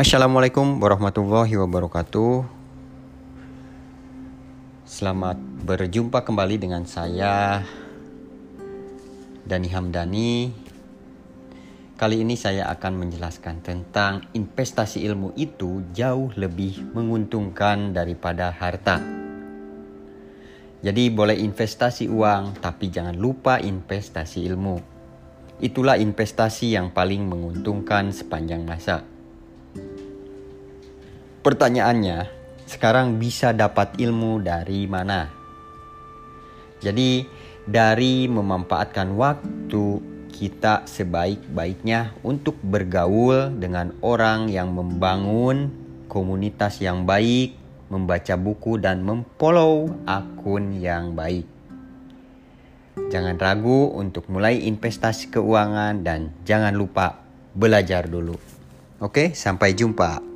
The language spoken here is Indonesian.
Assalamualaikum warahmatullahi wabarakatuh. Selamat berjumpa kembali dengan saya Dani Hamdani. Kali ini saya akan menjelaskan tentang investasi ilmu itu jauh lebih menguntungkan daripada harta. Jadi boleh investasi uang tapi jangan lupa investasi ilmu. Itulah investasi yang paling menguntungkan sepanjang masa. Pertanyaannya, sekarang bisa dapat ilmu dari mana? Jadi, dari memanfaatkan waktu kita sebaik-baiknya untuk bergaul dengan orang yang membangun komunitas yang baik, membaca buku dan memfollow akun yang baik. Jangan ragu untuk mulai investasi keuangan dan jangan lupa belajar dulu. Oke, sampai jumpa.